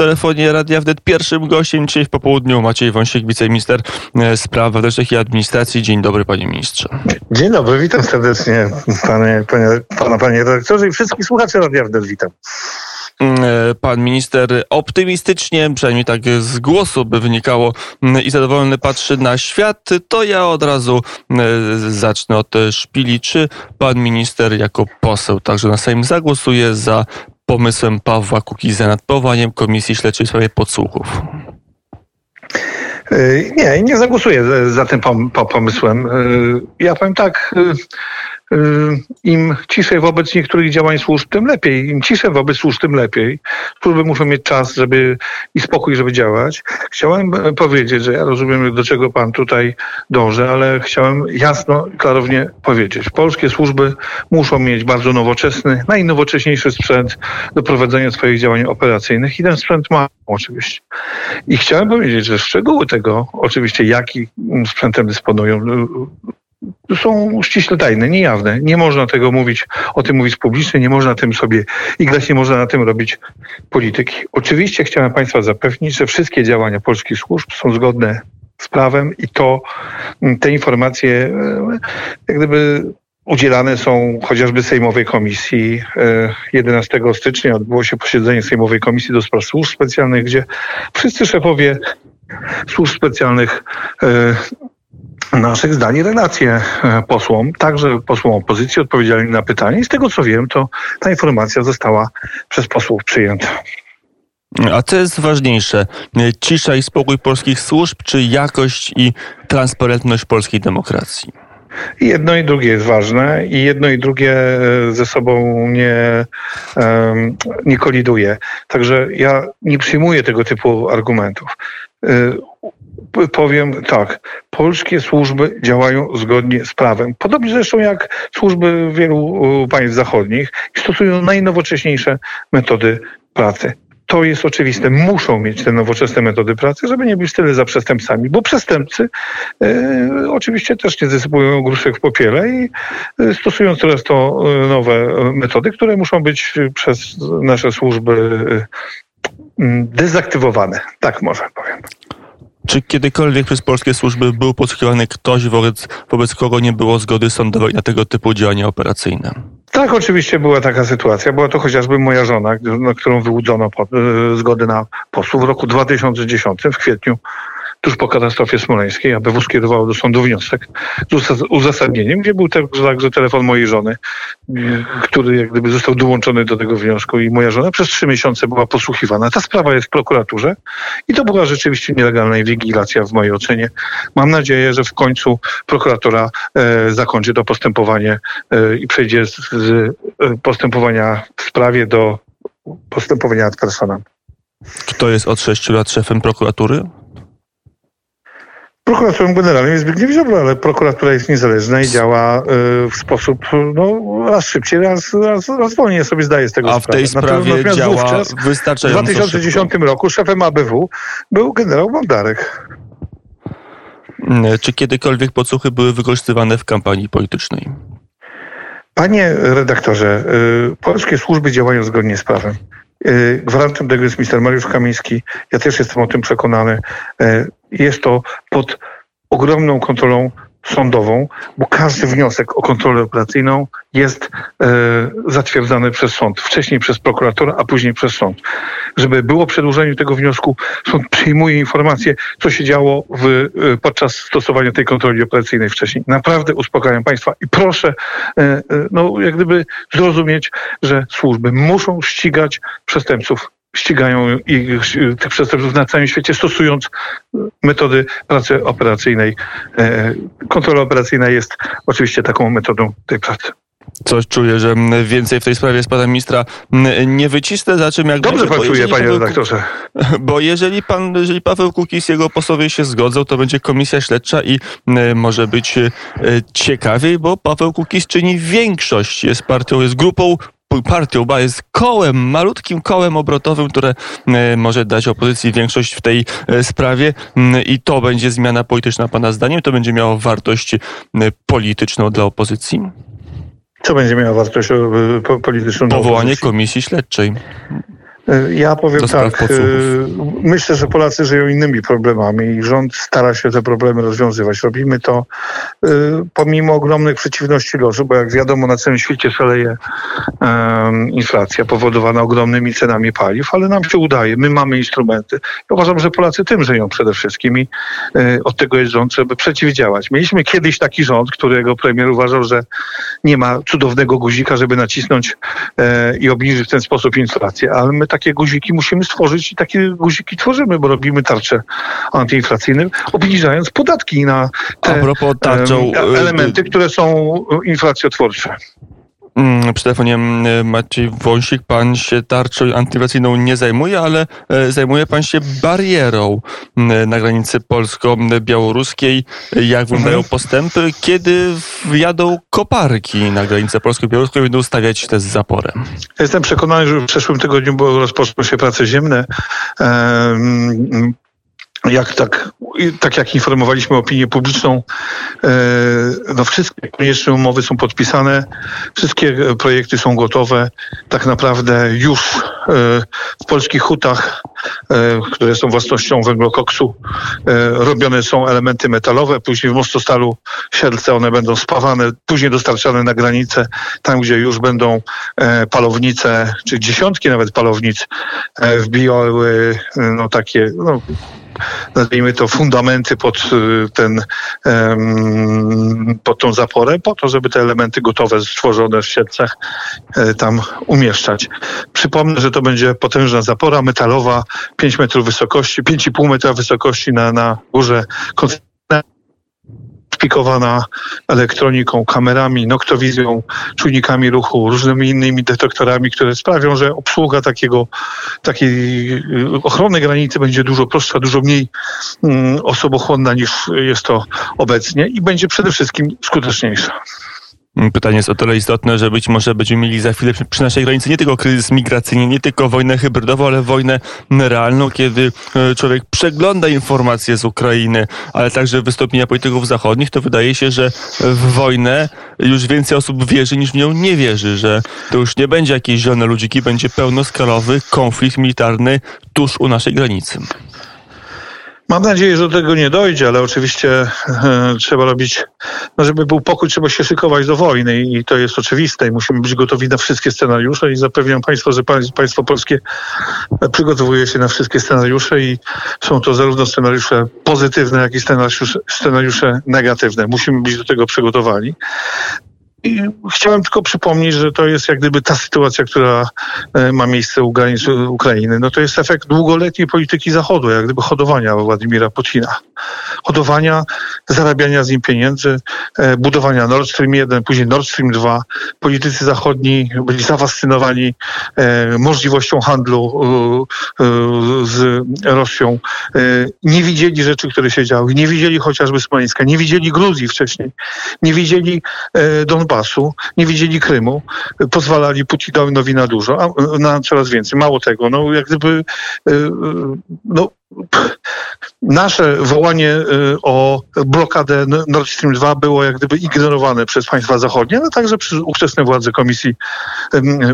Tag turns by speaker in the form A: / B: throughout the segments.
A: telefonie Radia Wnet pierwszym gościem dzisiaj w popołudniu Maciej Wąsik, wiceminister e, spraw wewnętrznych i administracji. Dzień dobry panie ministrze.
B: Dzień dobry, witam serdecznie panie, panie, pana panie redaktorze i wszystkich słuchaczy Radia Wnet witam.
A: Mm, e, pan minister optymistycznie, przynajmniej tak z głosu by wynikało mm, i zadowolony patrzy na świat, to ja od razu mm, zacznę od szpili. Czy pan minister jako poseł także na Sejm zagłosuje za pomysłem Pawła Kukiza nad powołaniem Komisji Śledczej w sprawie podsłuchów?
B: E, nie, nie zagłosuję za tym pomysłem. E, ja powiem tak, Y, im ciszej wobec niektórych działań służb, tym lepiej. Im ciszej wobec służb, tym lepiej. Służby muszą mieć czas żeby i spokój, żeby działać. Chciałem powiedzieć, że ja rozumiem, do czego pan tutaj dąży, ale chciałem jasno, klarownie powiedzieć. Polskie służby muszą mieć bardzo nowoczesny, najnowocześniejszy sprzęt do prowadzenia swoich działań operacyjnych i ten sprzęt ma oczywiście. I chciałem powiedzieć, że szczegóły tego, oczywiście jaki sprzętem dysponują, są ściśle tajne, niejawne. Nie można tego mówić, o tym mówić publicznie, nie można tym sobie igrać, nie można na tym robić polityki. Oczywiście chciałem Państwa zapewnić, że wszystkie działania polskich służb są zgodne z prawem i to te informacje e, jak gdyby udzielane są chociażby Sejmowej Komisji. 11 e, stycznia odbyło się posiedzenie Sejmowej Komisji do Spraw Służb Specjalnych, gdzie wszyscy szefowie służb specjalnych e, naszych zdali relacje e, posłom, także posłom opozycji odpowiedzialni na pytanie i z tego co wiem, to ta informacja została przez posłów przyjęta.
A: A co jest ważniejsze? Cisza i spokój polskich służb, czy jakość i transparentność polskiej demokracji?
B: Jedno i drugie jest ważne i jedno i drugie e, ze sobą nie, nie koliduje. Także ja nie przyjmuję tego typu argumentów. Powiem tak, polskie służby działają zgodnie z prawem. Podobnie zresztą jak służby wielu państw zachodnich stosują najnowocześniejsze metody pracy. To jest oczywiste. Muszą mieć te nowoczesne metody pracy, żeby nie być tyle za przestępcami, bo przestępcy e, oczywiście też nie zasypują gruszek w popiele i e, stosują coraz to e, nowe metody, które muszą być przez nasze służby e, dezaktywowane. Tak może powiem.
A: Czy kiedykolwiek przez polskie służby był podsłuchiwany ktoś, wobec, wobec kogo nie było zgody sądowej na tego typu działania operacyjne?
B: Tak, oczywiście była taka sytuacja. Była to chociażby moja żona, na którą wyłudzono pod, e, zgody na posłów w roku 2010, w kwietniu tuż po katastrofie smoleńskiej, ABW skierowało do sądu wniosek z uzasadnieniem, gdzie był także telefon mojej żony, który jak gdyby został dołączony do tego wniosku i moja żona przez trzy miesiące była posłuchiwana. Ta sprawa jest w prokuraturze i to była rzeczywiście nielegalna inwigilacja w mojej ocenie. Mam nadzieję, że w końcu prokuratura e, zakończy to postępowanie e, i przejdzie z, z e, postępowania w sprawie do postępowania ad personam.
A: Kto jest od sześciu lat szefem prokuratury?
B: Prokuratorem generalnym jest Zbigniew Ziobro, ale prokuratura jest niezależna i działa y, w sposób no, raz szybciej, raz, raz, raz wolniej sobie zdaje z tego
A: A w tej sprawie Natomiast działa wystarczająco
B: W 2010 szybko. roku szefem ABW był generał Bondarek.
A: Mm, czy kiedykolwiek podsłuchy były wykorzystywane w kampanii politycznej?
B: Panie redaktorze, y, polskie służby działają zgodnie z prawem. Y, gwarantem tego jest minister Mariusz Kamiński. Ja też jestem o tym przekonany. Jest to pod ogromną kontrolą sądową, bo każdy wniosek o kontrolę operacyjną jest e, zatwierdzany przez sąd. Wcześniej przez prokuratora, a później przez sąd. Żeby było przedłużeniu tego wniosku, sąd przyjmuje informacje, co się działo w, e, podczas stosowania tej kontroli operacyjnej wcześniej. Naprawdę uspokajam Państwa i proszę, e, e, no, jak gdyby zrozumieć, że służby muszą ścigać przestępców ścigają ich, tych przestępców na całym świecie, stosując metody pracy operacyjnej. E, kontrola operacyjna jest oczywiście taką metodą tej pracy.
A: Coś czuję, że więcej w tej sprawie z pana ministra nie wycisnę, za czym jak
B: Dobrze pan czuje, panie redaktorze.
A: Bo jeżeli pan, jeżeli Paweł Kukis i jego posłowie się zgodzą, to będzie komisja śledcza i może być e, ciekawiej, bo Paweł Kukis czyni większość, jest partią, jest grupą partią, ba jest kołem, malutkim kołem obrotowym, które e, może dać opozycji większość w tej e, sprawie mm, i to będzie zmiana polityczna Pana zdaniem? To będzie miało wartość e, polityczną dla opozycji?
B: Co będzie miało wartość polityczną?
A: Powołanie komisji śledczej.
B: E, ja powiem tak, e, myślę, że Polacy żyją innymi problemami i rząd stara się te problemy rozwiązywać. Robimy to e, pomimo ogromnych przeciwności losu, bo jak wiadomo na całym świecie szaleje inflacja powodowana ogromnymi cenami paliw, ale nam się udaje, my mamy instrumenty. Ja uważam, że Polacy tym żyją przede wszystkim i od tego jest rząd, żeby przeciwdziałać. Mieliśmy kiedyś taki rząd, którego premier uważał, że nie ma cudownego guzika, żeby nacisnąć i obniżyć w ten sposób inflację, ale my takie guziki musimy stworzyć i takie guziki tworzymy, bo robimy tarcze antyinflacyjne, obniżając podatki na te tarczą, y, elementy, które są inflacjotwórcze.
A: Mm, przy telefonie mm, Maciej Wąsik, pan się tarczą antyinflacyjną nie zajmuje, ale e, zajmuje pan się barierą mm, na granicy polsko-białoruskiej. Jak wyglądają mhm. postępy, kiedy wjadą koparki na granicę polsko-białoruską i będą stawiać te z zaporem?
B: Jestem przekonany, że w przyszłym tygodniu rozpoczną się prace ziemne jak tak, tak jak informowaliśmy opinię publiczną, e, no wszystkie konieczne umowy są podpisane, wszystkie projekty są gotowe. Tak naprawdę już e, w polskich hutach, e, które są własnością węglokoksu, robione są elementy metalowe, później w Mostostalu Siedlce one będą spawane, później dostarczane na granicę, tam gdzie już będą palownice, czy dziesiątki nawet palownic wbijały no takie no, nazwijmy to, fundamenty pod y, ten, pod tą zaporę, po to, żeby te elementy gotowe, stworzone w siedlcach e, tam umieszczać. Przypomnę, że to będzie potężna zapora metalowa, 5 metrów wysokości, 5,5 metra wysokości na, na górze szpikowana elektroniką, kamerami, noktowizją, czujnikami ruchu, różnymi innymi detektorami, które sprawią, że obsługa takiego, takiej y, ochrony granicy będzie dużo prostsza, dużo mniej mm, osobochłonna niż jest to obecnie i będzie przede wszystkim skuteczniejsza.
A: Pytanie jest o tyle istotne, że być może będziemy mieli za chwilę przy naszej granicy nie tylko kryzys migracyjny, nie tylko wojnę hybrydową, ale wojnę realną, kiedy e, człowiek przegląda informacje z Ukrainy, ale także wystąpienia polityków zachodnich, to wydaje się, że w wojnę już więcej osób wierzy niż w nią nie wierzy, że to już nie będzie jakieś zielone ludziki, będzie pełnoskalowy konflikt militarny tuż u naszej granicy.
B: Mam nadzieję, że do tego nie dojdzie, ale oczywiście e, trzeba robić, no żeby był pokój, trzeba się szykować do wojny i to jest oczywiste i musimy być gotowi na wszystkie scenariusze i zapewniam Państwa, że państwo polskie przygotowuje się na wszystkie scenariusze i są to zarówno scenariusze pozytywne, jak i scenariusze, scenariusze negatywne. Musimy być do tego przygotowani. I chciałem tylko przypomnieć, że to jest jak gdyby ta sytuacja, która e, ma miejsce u granic Ukrainy. No to jest efekt długoletniej polityki Zachodu, jak gdyby hodowania Władimira Putina. Hodowania, zarabiania z nim pieniędzy, e, budowania Nord Stream 1, później Nord Stream 2. Politycy zachodni byli zafascynowani e, możliwością handlu z Rosją. Nie widzieli rzeczy, które się działy. Nie widzieli chociażby Smoleńska, nie widzieli Gruzji wcześniej, nie widzieli Don Donbasu, nie widzieli Krymu, pozwalali Putinowi na dużo, a na coraz więcej. Mało tego, no jak gdyby no, nasze wołanie y, o blokadę Nord Stream 2 było jak gdyby ignorowane przez państwa zachodnie, ale także przez ówczesne władze Komisji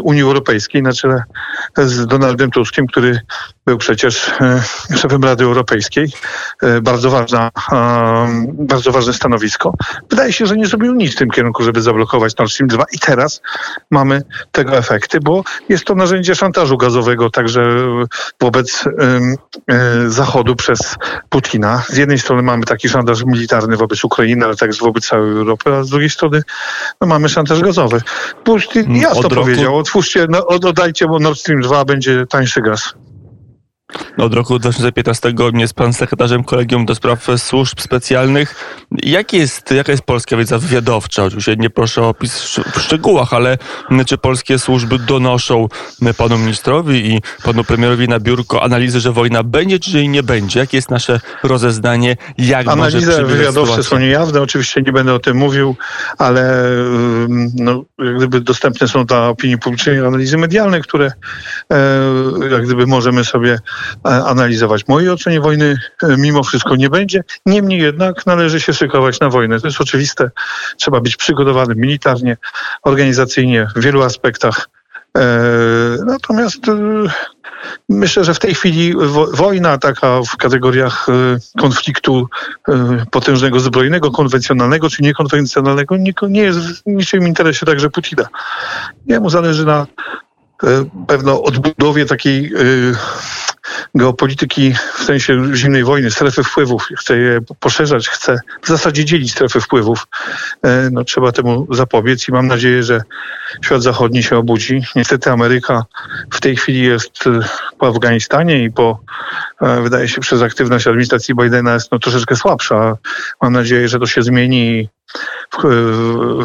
B: Unii Europejskiej na czele z Donaldem Tuskiem, który był przecież y, szefem Rady Europejskiej. Y, bardzo, ważna, bardzo ważne stanowisko. Wydaje się, że nie zrobił nic w tym kierunku, żeby zablokować Nord Stream 2 i teraz mamy tego efekty, bo jest to narzędzie szantażu gazowego także wobec Zachodu przez Putina. Z jednej strony mamy taki szantaż militarny wobec Ukrainy, ale także wobec całej Europy, a z drugiej strony no, mamy szantaż gazowy. Putin mm, jasno Od powiedział, otwórzcie, no, oddajcie, bo Nord Stream 2 będzie tańszy gaz.
A: Od roku 2015 jest pan sekretarzem Kolegium do Spraw Służb Specjalnych. Jak jest, jaka jest polska wiedza wywiadowcza? Oczywiście nie proszę o opis w szczegółach, ale czy polskie służby donoszą panu ministrowi i panu premierowi na biurko analizy, że wojna będzie, czy jej nie będzie? Jakie jest nasze rozeznanie? Jak
B: Analizy wywiadowcze są niejawne, oczywiście nie będę o tym mówił, ale no, jak gdyby dostępne są dla opinii publicznej analizy medialne, które e, jak gdyby możemy sobie analizować. Mojej ocenie wojny e, mimo wszystko nie będzie. Niemniej jednak należy się szykować na wojnę. To jest oczywiste. Trzeba być przygotowanym militarnie, organizacyjnie, w wielu aspektach. E, natomiast e, myślę, że w tej chwili wojna taka w kategoriach konfliktu potężnego zbrojnego, konwencjonalnego czy niekonwencjonalnego nie jest w niczym interesie także Putina. Jemu zależy na pewno odbudowie takiej geopolityki w sensie zimnej wojny, strefy wpływów, chce je poszerzać, chce w zasadzie dzielić strefy wpływów, e, no, trzeba temu zapobiec i mam nadzieję, że świat zachodni się obudzi. Niestety Ameryka w tej chwili jest e, po Afganistanie i po, e, wydaje się, przez aktywność administracji Bidena jest no, troszeczkę słabsza. Mam nadzieję, że to się zmieni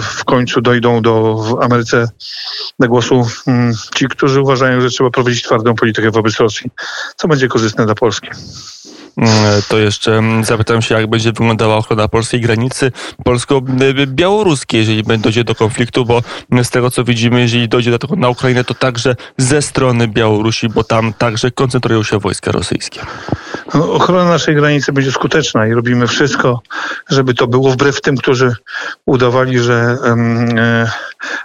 B: w, końcu dojdą do w Ameryce do głosu mm, ci, którzy uważają, że trzeba prowadzić twardą politykę wobec Rosji, co będzie korzystne dla Polski.
A: Mm, to jeszcze mm, zapytam się, jak będzie wyglądała ochrona polskiej granicy polsko-białoruskiej, jeżeli dojdzie do konfliktu, bo z tego co widzimy, jeżeli dojdzie do tego na Ukrainę, to także ze strony Białorusi, bo tam także koncentrują się wojska rosyjskie.
B: No, ochrona naszej granicy będzie skuteczna i robimy wszystko, żeby to było wbrew tym, którzy udawali, że e,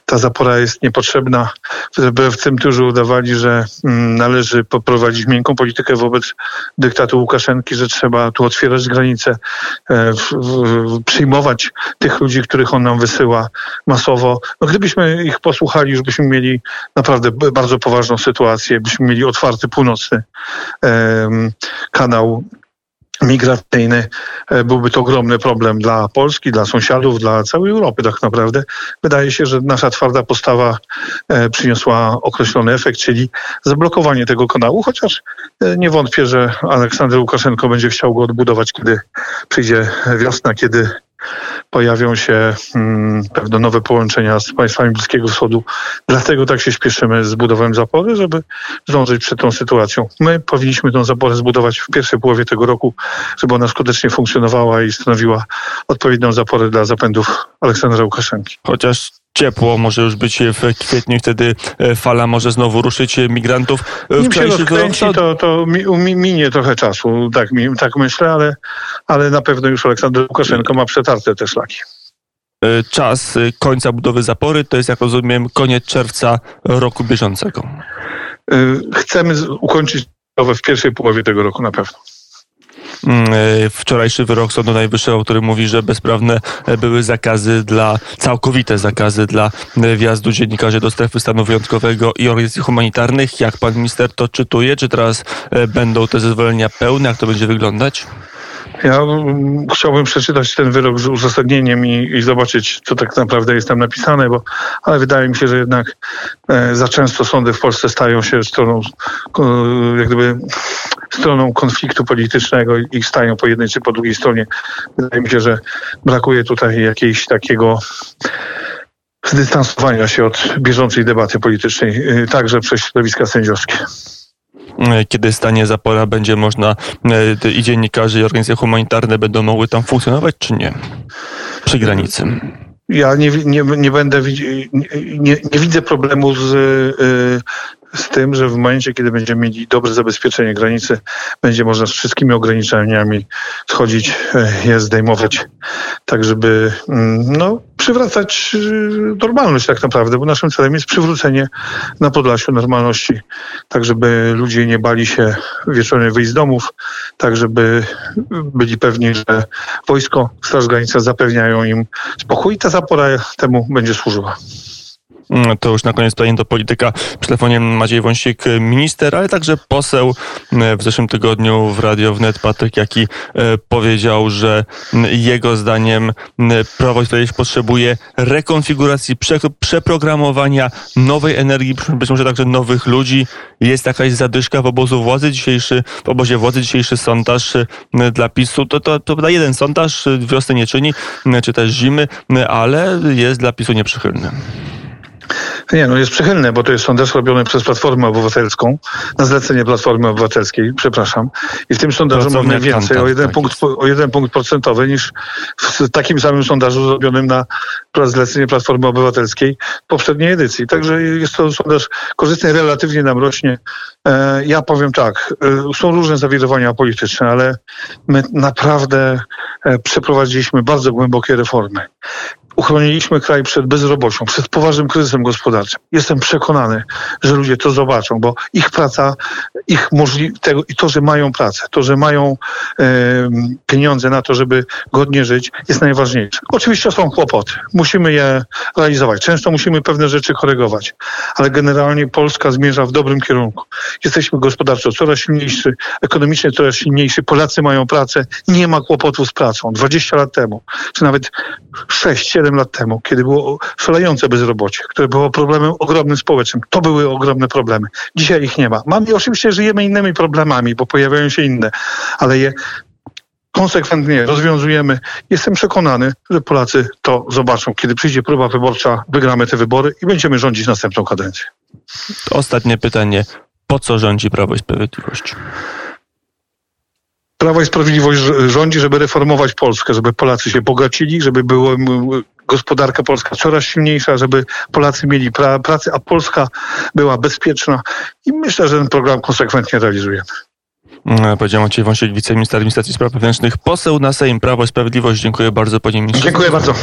B: ta zapora jest niepotrzebna, wbrew tym, którzy udawali, że mm, należy poprowadzić miękką politykę wobec dyktatu Łukaszenki, że trzeba tu otwierać granice, e, przyjmować tych ludzi, których on nam wysyła masowo. No, gdybyśmy ich posłuchali, już byśmy mieli naprawdę bardzo poważną sytuację, byśmy mieli otwarty północny kanał migracyjny e, byłby to ogromny problem dla Polski, dla sąsiadów, dla całej Europy tak naprawdę. Wydaje się, że nasza twarda postawa e, przyniosła określony efekt, czyli zablokowanie tego kanału, chociaż e, nie wątpię, że Aleksander Łukaszenko będzie chciał go odbudować, kiedy przyjdzie wiosna, kiedy pojawią się hmm, pewne nowe połączenia z państwami Bliskiego Wschodu. Dlatego tak się śpieszymy z budową zapory, żeby zdążyć przed tą sytuacją. My powinniśmy tą zaporę zbudować w pierwszej połowie tego roku, żeby ona skutecznie funkcjonowała i stanowiła odpowiednią zaporę dla zapędów Aleksandra Łukaszenki.
A: Chociaż ciepło może już być w kwietniu, wtedy e, fala może znowu ruszyć migrantów.
B: W Nim się rozkręci, to, to minie trochę czasu, tak, tak myślę, ale, ale na pewno już Aleksander Łukaszenko ma przetarte te szlaki
A: e, czas końca budowy zapory, to jest, jak rozumiem, koniec czerwca roku bieżącego.
B: E, chcemy ukończyć w pierwszej połowie tego roku na pewno.
A: Mm, e, wczorajszy wyrok Sądu Najwyższego, który mówi, że bezprawne były zakazy dla, całkowite zakazy dla e, wjazdu dziennikarzy do strefy stanu wyjątkowego i organizacji humanitarnych. Jak pan minister to czytuje? Czy teraz e, będą te zezwolenia pełne? Jak to będzie wyglądać?
B: Ja mm, chciałbym przeczytać ten wyrok z uzasadnieniem i, i, zobaczyć, co tak naprawdę jest tam napisane, bo, ale wydaje mi się, że jednak e, za często sądy w Polsce stają się stroną, jak gdyby stroną konfliktu politycznego i stają po jednej czy po drugiej stronie. Wydaje mi się, że brakuje tutaj jakiegoś takiego zdystansowania się od bieżącej debaty politycznej, e, także przez środowiska sędziowskie.
A: E, kiedy stanie zapora, będzie można e, i dziennikarze, i organizacje humanitarne będą mogły tam funkcjonować, czy nie? Przy granicy.
B: Ja nie, nie, nie będę, nie, nie widzę problemu z, e, z tym, że w momencie, kiedy będziemy mieli dobre zabezpieczenie granicy, będzie można z wszystkimi ograniczeniami schodzić, je zdejmować, tak żeby mm, no, przywracać y, normalność tak naprawdę, bo naszym celem jest przywrócenie na Podlasiu normalności, tak żeby ludzie nie bali się wieczorem wyjść z domów, tak żeby byli pewni, że wojsko, Straż Graniczna zapewniają im spokój i ta zapora temu będzie służyła.
A: To już na koniec pytanie do polityka. Przy telefonie Maciej Wąsik, minister, ale także poseł mm, w zeszłym tygodniu w Radio Wnet Patryk Jaki e, powiedział, że jego zdaniem Prawo i Sprawiedliwość potrzebuje rekonfiguracji, przeprogramowania nowej energii, być może także nowych ludzi. Jest jakaś zadyszka w obozu władzy dzisiejszy, w obozie władzy dzisiejszy sondaż dla PiSu. To, to, to jeden sondaż wiosny nie czyni, czy też zimy, ale jest dla PiSu nieprzychylny.
B: Nie, no jest przychylne, bo to jest sondaż robiony przez Platformę Obywatelską, na zlecenie Platformy Obywatelskiej, przepraszam. I w tym sondażu mamy więcej, o jeden, tak punkt, o jeden punkt procentowy niż w takim samym sondażu zrobionym na zlecenie Platformy Obywatelskiej w poprzedniej edycji. Także jest to sondaż korzystny, relatywnie nam rośnie. E, ja powiem tak, e, są różne zawirowania polityczne, ale my naprawdę e, przeprowadziliśmy bardzo głębokie reformy uchroniliśmy kraj przed bezrobociem, przed poważnym kryzysem gospodarczym. Jestem przekonany, że ludzie to zobaczą, bo ich praca, ich możliwość, i to, że mają pracę, to, że mają e, pieniądze na to, żeby godnie żyć, jest najważniejsze. Oczywiście są kłopoty. Musimy je realizować. Często musimy pewne rzeczy korygować, ale generalnie Polska zmierza w dobrym kierunku. Jesteśmy gospodarczo coraz silniejsi, ekonomicznie coraz silniejsi. Polacy mają pracę, nie ma kłopotów z pracą. 20 lat temu, czy nawet 6-7 lat temu, kiedy było szalejące bezrobocie, które było problemem ogromnym społecznym, to były ogromne problemy. Dzisiaj ich nie ma. Mamy oczywiście żyjemy innymi problemami, bo pojawiają się inne, ale je konsekwentnie rozwiązujemy. Jestem przekonany, że Polacy to zobaczą. Kiedy przyjdzie próba wyborcza, wygramy te wybory i będziemy rządzić następną kadencję.
A: Ostatnie pytanie. Po co rządzi Prawo i Sprawiedliwość?
B: Prawo i Sprawiedliwość rządzi, żeby reformować Polskę, żeby Polacy się bogacili, żeby była gospodarka polska coraz silniejsza, żeby Polacy mieli pra pracę, a Polska była bezpieczna. I myślę, że ten program konsekwentnie realizujemy.
A: Mm, powiedział Maciej Wąsiek, wiceminister administracji spraw wewnętrznych, poseł na Sejm, Prawo i Sprawiedliwość. Dziękuję bardzo, panie ministrze.
B: Dziękuję bardzo.